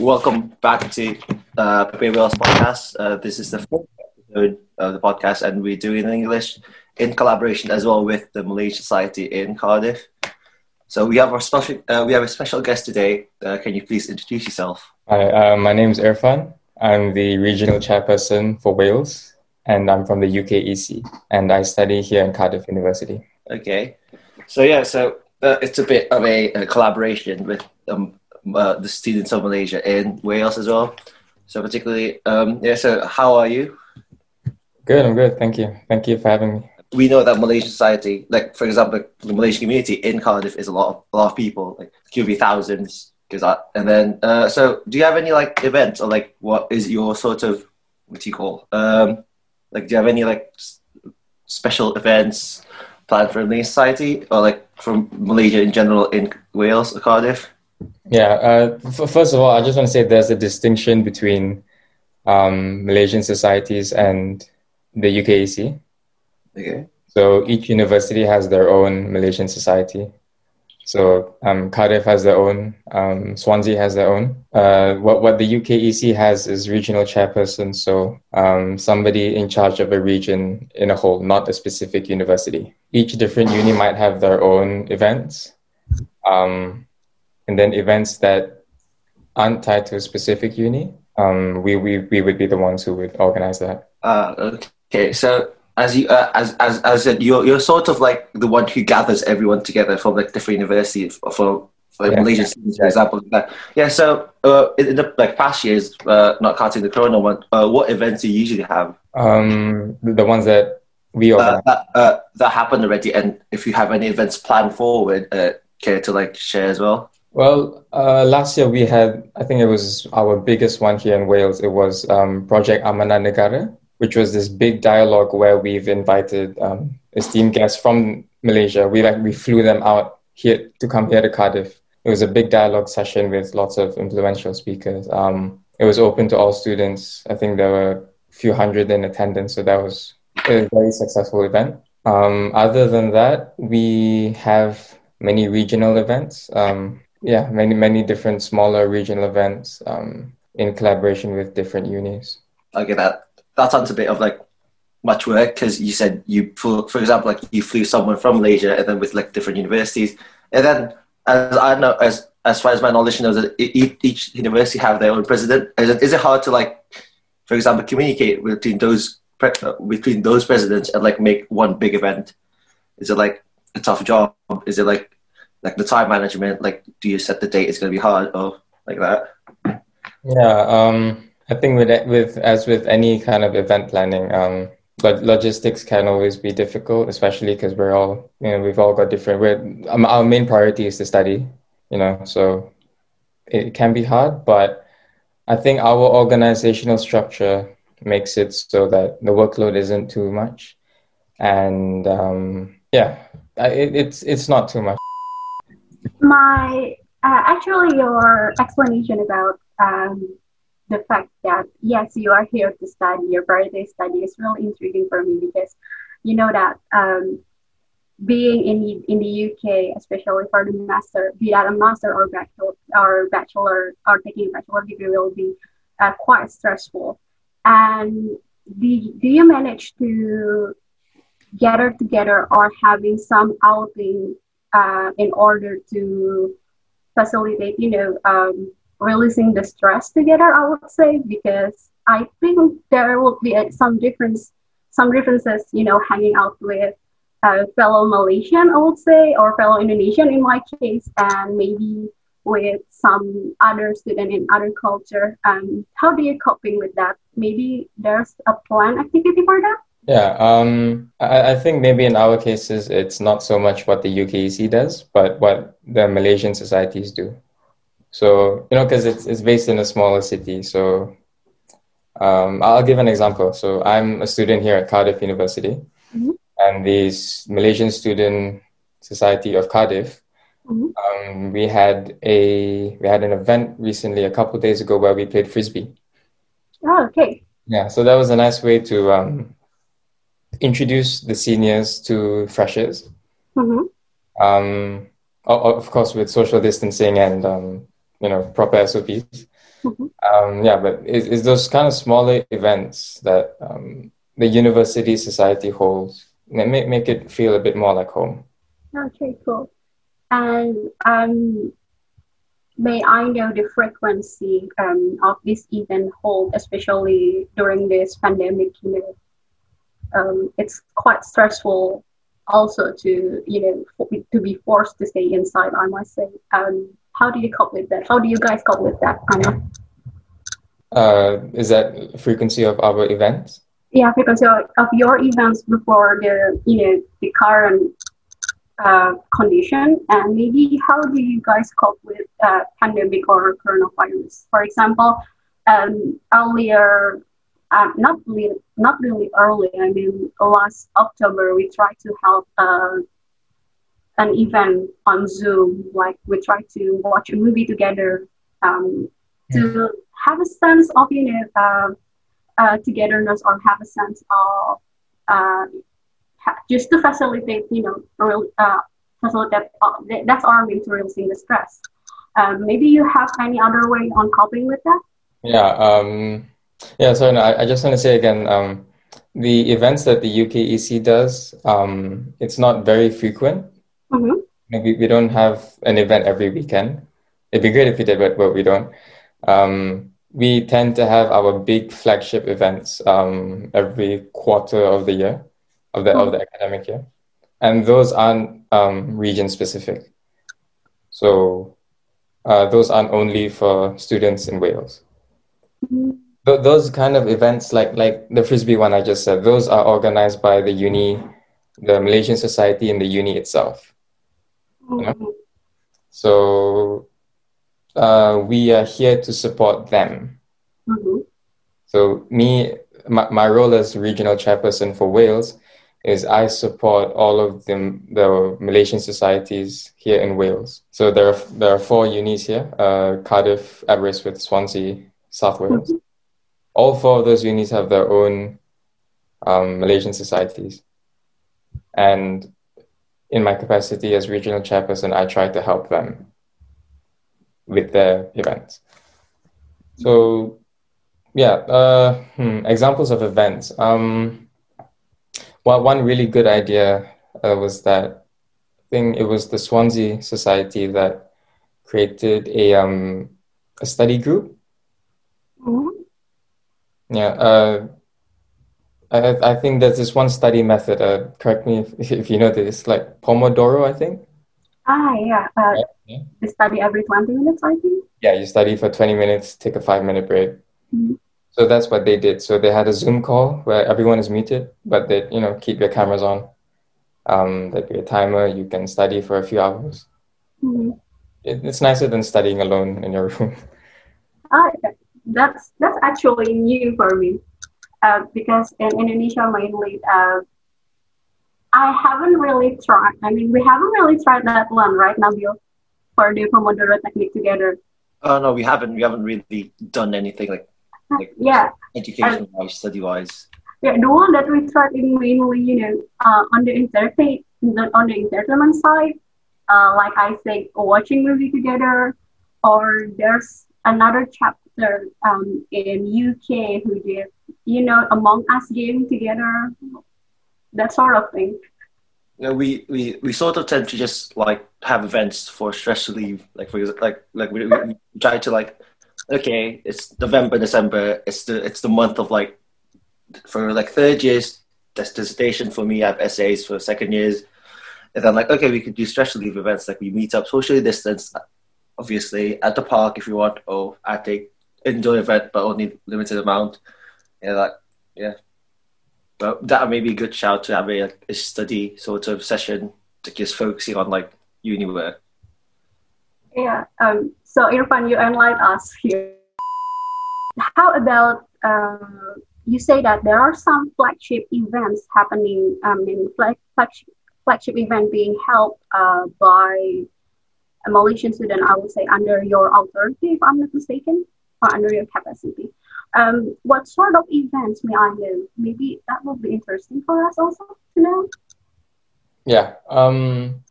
Welcome back to uh, Wales podcast. Uh, this is the fourth episode of the podcast, and we're doing in English in collaboration as well with the Malaysian Society in Cardiff. So we have our special uh, we have a special guest today. Uh, can you please introduce yourself? Hi, uh, my name is Irfan. I'm the regional chairperson for Wales, and I'm from the UKEC, and I study here in Cardiff University. Okay, so yeah, so uh, it's a bit of a, a collaboration with um, uh, the students of Malaysia in Wales as well. So particularly, um, yeah. So how are you? Good, I'm good. Thank you. Thank you for having me. We know that Malaysian society, like for example, the Malaysian community in Cardiff is a lot of a lot of people. Like could be thousands. Because and then uh, so do you have any like events or like what is your sort of what do you call um like do you have any like special events planned for Malaysian society or like from Malaysia in general in Wales or Cardiff? Yeah. Uh, f- first of all, I just want to say there's a distinction between um, Malaysian societies and the UKEC. Okay. So each university has their own Malaysian society. So um, Cardiff has their own, um, Swansea has their own. Uh, what what the UKEC has is regional chairperson, so um, somebody in charge of a region in a whole, not a specific university. Each different uni might have their own events, um, and then events that aren't tied to a specific uni. Um, we, we we would be the ones who would organize that. Uh, okay. So as you uh, as as as in, you're you're sort of like the one who gathers everyone together from like different universities for for Yeah. Malaysian students, for example. Yeah. So uh, in, the like past years, uh, not counting the Corona one, uh, what events do you usually have Um, the ones that we uh, organize. that uh, that happened already? And if you have any events planned forward, uh, care to like share as well? Well, uh, last year we had, I think it was our biggest one here in Wales. It was um, Project Amanah Negara, which was this big dialogue where we've invited um, esteemed guests from Malaysia. We like we flew them out here to come here to Cardiff. It was a big dialogue session with lots of influential speakers. Um, it was open to all students. I think there were a few hundred in attendance, so that was a very successful event. Um, other than that, we have many regional events. Um, yeah, many many different smaller regional events um, in collaboration with different unis. Okay, that that sounds a bit of like much work because you said you flew, for example, like you flew someone from Malaysia and then with like different universities, and then as I know, as as far as my knowledge knows, that each university have their own president. Is it, is it hard to like, for example, communicate between those between those presidents and like make one big event? Is it like a tough job? Is it like like the time management? Like, do you set the date? It's going to be hard or like that? Yeah, um, I think with with as with any kind of event planning, um, but logistics can always be difficult, especially because we're all you know we've all got different. We're um, our main priority is to study, you know, so it can be hard, but I think our organizational structure makes it so that the workload isn't too much, and um, yeah, it, it's it's not too much. My uh, actually your explanation about um, the fact that yes you are here to study your birthday study is really intriguing for me because you know that um, being in the, in the UK especially for the master be that a master or bachelor or bachelor or taking a bachelor degree will be uh, quite stressful. And do, do you manage to gather together or having some outing uh, in order to facilitate, you know, um, releasing the stress together. I would say because I think there will be uh, some difference, some differences, you know, hanging out with uh, fellow Malaysian, I would say, or fellow Indonesian in my case, and maybe with some other student in other culture. Um, how do you coping with that? Maybe there's a planned activity for that. Yeah, um, I, I think maybe in our cases, it's not so much what the UKEC does, but what the Malaysian societies do. So, you know, because it's, it's based in a smaller city. So, um, I'll give an example. So, I'm a student here at Cardiff University, Mhm. and the Malaysian Student Society of Cardiff. Mhm. Um, we had a we had an event recently, a couple of days ago, where we played frisbee. Oh, okay. Yeah, so that was a nice way to um, introduce the seniors to freshers. hmm Um, of course, with social distancing and um, you know proper SOPs. Mm-hmm. Um, yeah, but it's, it's, those kind of smaller events that um, the university society holds that make, make it feel a bit more like home. Okay, cool. And um, may I know the frequency um, of this event hold, especially during this pandemic? You know, um, it's quite stressful also to you know to be forced to stay inside. I must say. Um, how do you cope with that? How do you guys cope with that? Anna? Uh, is that frequency of our events? Yeah, frequency of your events before the you know the current uh, condition, and maybe how do you guys cope with uh, pandemic or coronavirus? For example, um, earlier, uh, not really, not really early. I mean, last October we tried to help uh, an event on Zoom. Like we tried to watch a movie together um, to have a sense of you know uh, uh, togetherness or have a sense of uh, just to facilitate you know real, uh, facilitate uh, that's our way to releasing the stress. Um, maybe you have any other way on coping with that? Yeah. Um, yeah. So no, I, I just want to say again. Um, the events that the UKEC does, um, it's not very frequent. Mm-hmm. We, we don't have an event every weekend. It'd be great if we did, but, but we don't. Um, we tend to have our big flagship events um, every quarter of the year, of the, mm-hmm. of the academic year. And those aren't um, region specific. So uh, those aren't only for students in Wales. Mm-hmm. Th- those kind of events, like, like the Frisbee one I just said, those are organized by the uni, the Malaysian Society and the uni itself. You know? So uh, we are here to support them. Mm-hmm. So me, my, my role as regional chairperson for Wales is I support all of the, the Malaysian societies here in Wales. So there are, there are four unis here, uh, Cardiff, Aberystwyth, Swansea, South Wales. Mm-hmm. All four of those unis have their own um, Malaysian societies. And in my capacity as regional chairperson, I try to help them with their events. So, yeah, uh, hmm, examples of events. Um, well, one really good idea uh, was that thing. it was the Swansea Society that created a um, a study group. Yeah, uh, I, I think there's this one study method. Uh, correct me if, if you know this, like Pomodoro, I think. Ah, yeah. Uh, yeah. You study every 20 minutes, I think. Yeah, you study for 20 minutes, take a five minute break. Mm-hmm. So that's what they did. So they had a Zoom call where everyone is muted, but they, you know, keep your cameras on. Um, there'd be a timer. You can study for a few hours. Mm-hmm. It, it's nicer than studying alone in your room. Ah, that's that's actually new for me uh, because in Indonesia mainly, uh, I haven't really tried. I mean, we haven't really tried that one, right, Nabil, for the Pomodoro technique together. Oh no, we haven't. We haven't really done anything like, like yeah, education wise, study wise. Yeah, the one that we tried in mainly, you know, uh, on the entertain, on the entertainment side, uh, like I say, watching movie together, or there's another chapter um, in UK who did you know, Among Us game together, that sort of thing. Yeah, we, we, we sort of tend to just like have events for stress relief. Like for like like we, we try to like, okay, it's November, December. It's the it's the month of like for like third years dissertation for me. I have essays for second years, and then like okay, we could do stress relief events. Like we meet up socially distance, obviously at the park if you want, or at a indoor event, but only limited amount yeah, like yeah. But that may be a good shout to have a, a study sort of session to just focusing on like uni work. Yeah. Um. So Irfan, you enlighten us here. How about uh, you say that there are some flagship events happening? Um, in flag, flagship flagship event being held uh, by a Malaysian student. I would say under your authority, if I'm not mistaken, under your capacity. Um, what sort of events may I know? Maybe that would be interesting for us also to know. Yeah. Um,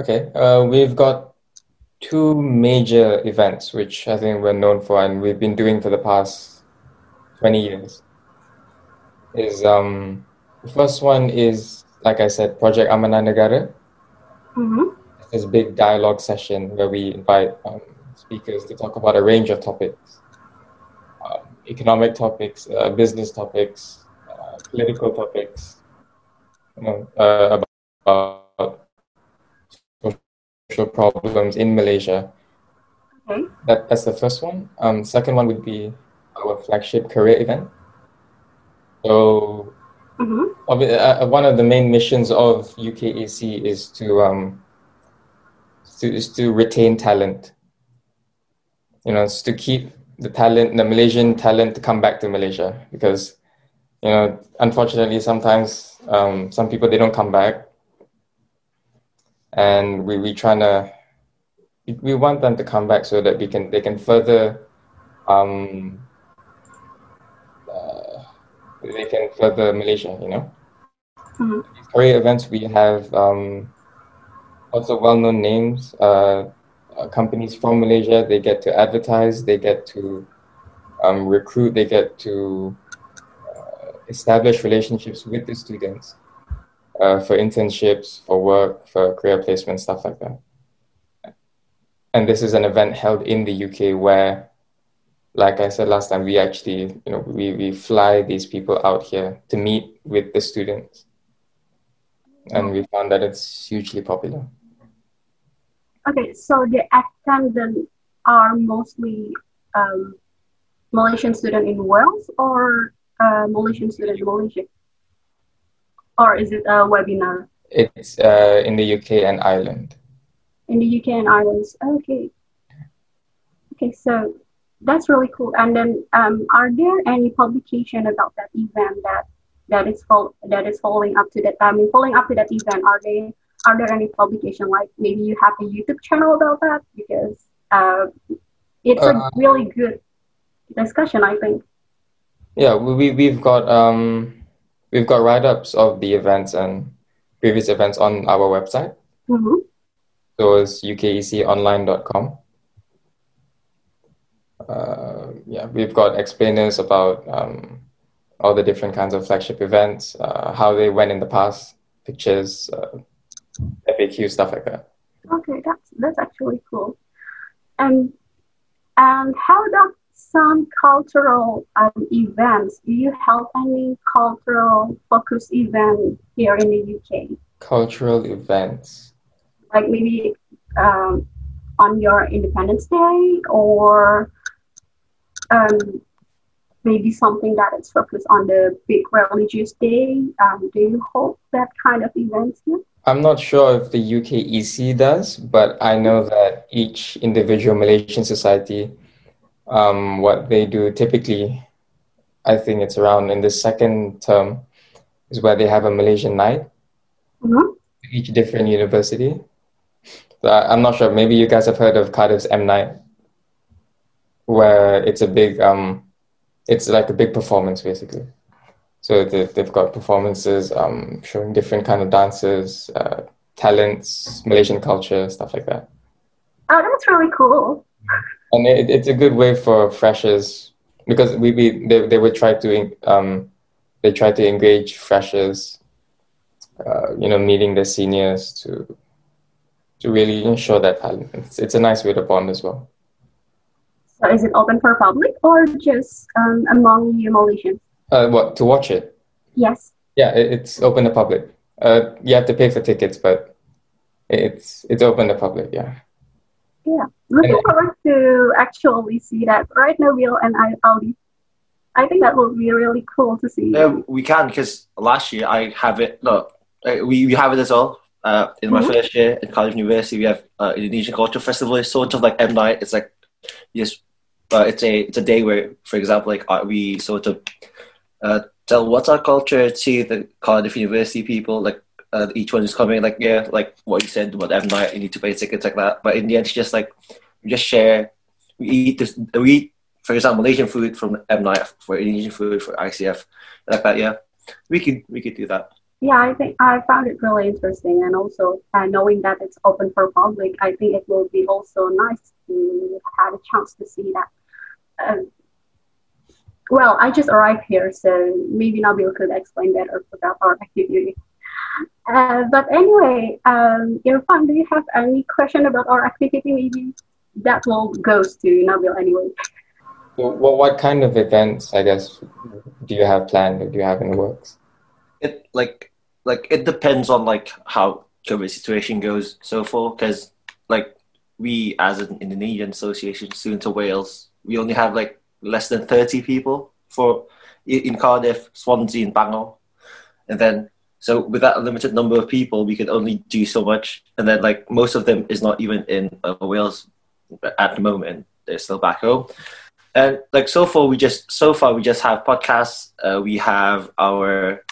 okay. Uh, we've got two major events, which I think we're known for and we've been doing for the past 20 years. Is um, the first one is, like I said, Project Amanah Negara. Mm-hmm. This big dialogue session where we invite um, speakers to talk about a range of topics um, economic topics, uh, business topics, uh, political topics, you know, uh, about social problems in Malaysia. Okay. That, that's the first one. Um, second one would be our flagship career event. So, Mm-hmm. of uh, one of the main missions of UKEC is to um, to is to retain talent. You know, it's to keep the talent, the Malaysian talent, to come back to Malaysia because, you know, unfortunately, sometimes um, some people they don't come back, and we we trying to we, want them to come back so that we can they can further um, uh, they can further Malaysia, you know. Mhm. Career events we have um, also well-known names, uh, companies from Malaysia. They get to advertise, they get to um, recruit, they get to uh, establish relationships with the students uh, for internships, for work, for career placement, stuff like that. And this is an event held in the UK where like I said last time, we actually, you know, we, we fly these people out here to meet with the students. And we found that it's hugely popular. Okay, so the attendants are mostly um, Malaysian student in Wales or uh, Malaysian student in Malaysia? Or is it a webinar It's uh, in the UK and Ireland. in the UK and Ireland? Okay. Okay, so that's really cool. And then, um, are there any publication about that event that that is fol- that is following up to that? I mean, following up to that event, are they are there any publication like maybe you have a YouTube channel about that because uh, it's a Uh, really good discussion, I think. Yeah, we, we we've got um we've got write-ups of the events and previous events on our website. hmm So it's ukeconline.com. Uh, yeah, we've got explainers about um, all the different kinds of flagship events, uh, how they went in the past, pictures, uh, FAQ, stuff like that. Okay, that's that's actually cool. And and how about some cultural um, events? Do you have any cultural focus event here in the UK? Cultural events. Like maybe um, on your Independence Day or um, maybe something that is focused on the big religious day. Um, do you hold that kind of events here? I'm not sure if the UKEC does, but I know that each individual Malaysian society, um, what they do typically, I think it's around in the second term, is where they have a Malaysian night, Mhm. each different university. So I- I'm not sure. Maybe you guys have heard of Cardiff's M Night, where it's a big, um, it's like a big performance basically. So they, they've got performances um, showing different kind of dances, uh, talents, Malaysian culture, stuff like that. Oh, that's really cool. And it, it's a good way for freshers because we, we they, they would try to um, they try to engage freshers, uh, you know, meeting their seniors to to really show that talent. It's, it's a nice way to bond as well. So is it open for public or just um, among you Malaysians? Uh, what to watch it? Yes. Yeah, it, it's open to public. Uh, you have to pay for tickets, but it's it's open to public. Yeah. Yeah. Looking And- forward to actually see that. Right now, Will and I, Aldi. I think that will be really cool to see. Yeah, we can because last year I have it. Look, uh, we, we have it as well. Uh, in my Mhm. first year at college University, we have uh, Indonesian Culture Festival. It's sort of like M Night. It's like just uh, it's a it's a day where, for example, like uh, we sort of uh, tell what's our culture to the Cardiff University people. Like uh, each one is coming, like yeah, like what you said about M Night. You need to pay tickets like that. But in the end, it's just like we just share. We eat this. We eat, for example, Malaysian food from M Night for Indonesian food for ICF, like that. Yeah, we could we could do that. yeah, I think I found it really interesting, and also uh, knowing that it's open for public, I think it will be also nice to have a chance to see that. Um, well, I just arrived here, so maybe Nabil could explain better about our activity. Uh, but anyway, um, Irfan, do you have any question about our activity? Maybe that will goes to Nabil anyway. Well, what kind of events, I guess, do you have planned or do you have in the works? It like like it depends on like how COVID situation goes so far because like we as an Indonesian Association Students of Wales we only have like less than 30 people for in Cardiff, Swansea and Bangor and then so with that limited number of people we can only do so much and then like most of them is not even in uh, Wales at the moment they're still back home and like so far we just so far we just have podcasts uh, we have our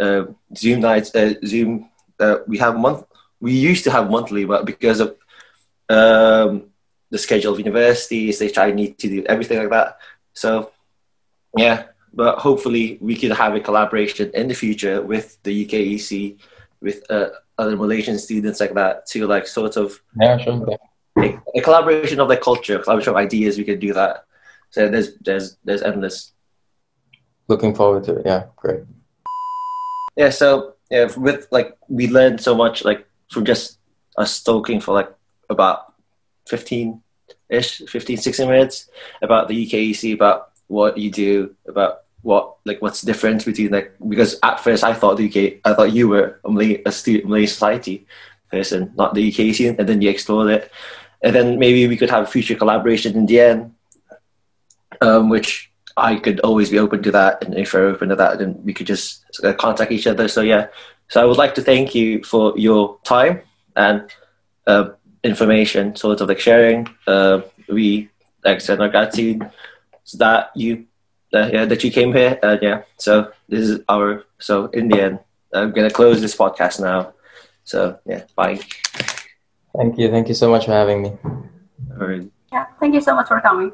uh, Zoom nights, uh, Zoom. Uh, we have month. We used to have monthly, but because of um, the schedule of universities, they try need to do everything like that. So, yeah. But hopefully, we could have a collaboration in the future with the UKEC, with uh, other Malaysian students like that, to like sort of yeah, sure. A, a collaboration of like culture, collaboration of ideas. We could do that. So there's there's there's endless. Looking forward to it. Yeah, great yeah so yeah with like we learned so much like from just us talking for like about 15 ish 15 16 minutes about the ukec about what you do about what like what's the difference between like because at first i thought the uk i thought you were a malay, a student malay society person not the ukec and then you explored it and then maybe we could have a future collaboration in the end um, which I could always be open to that, and if you're open to that, then we could just uh, contact each other. So yeah, so I would like to thank you for your time and uh, information, sort of like sharing. Uh, we extend our gratitude that you uh, yeah, that you came here. Uh, yeah, so this is our so in the end, I'm gonna close this podcast now. So yeah, bye. Thank you. Thank you so much for having me. All right. Yeah, thank you so much for coming.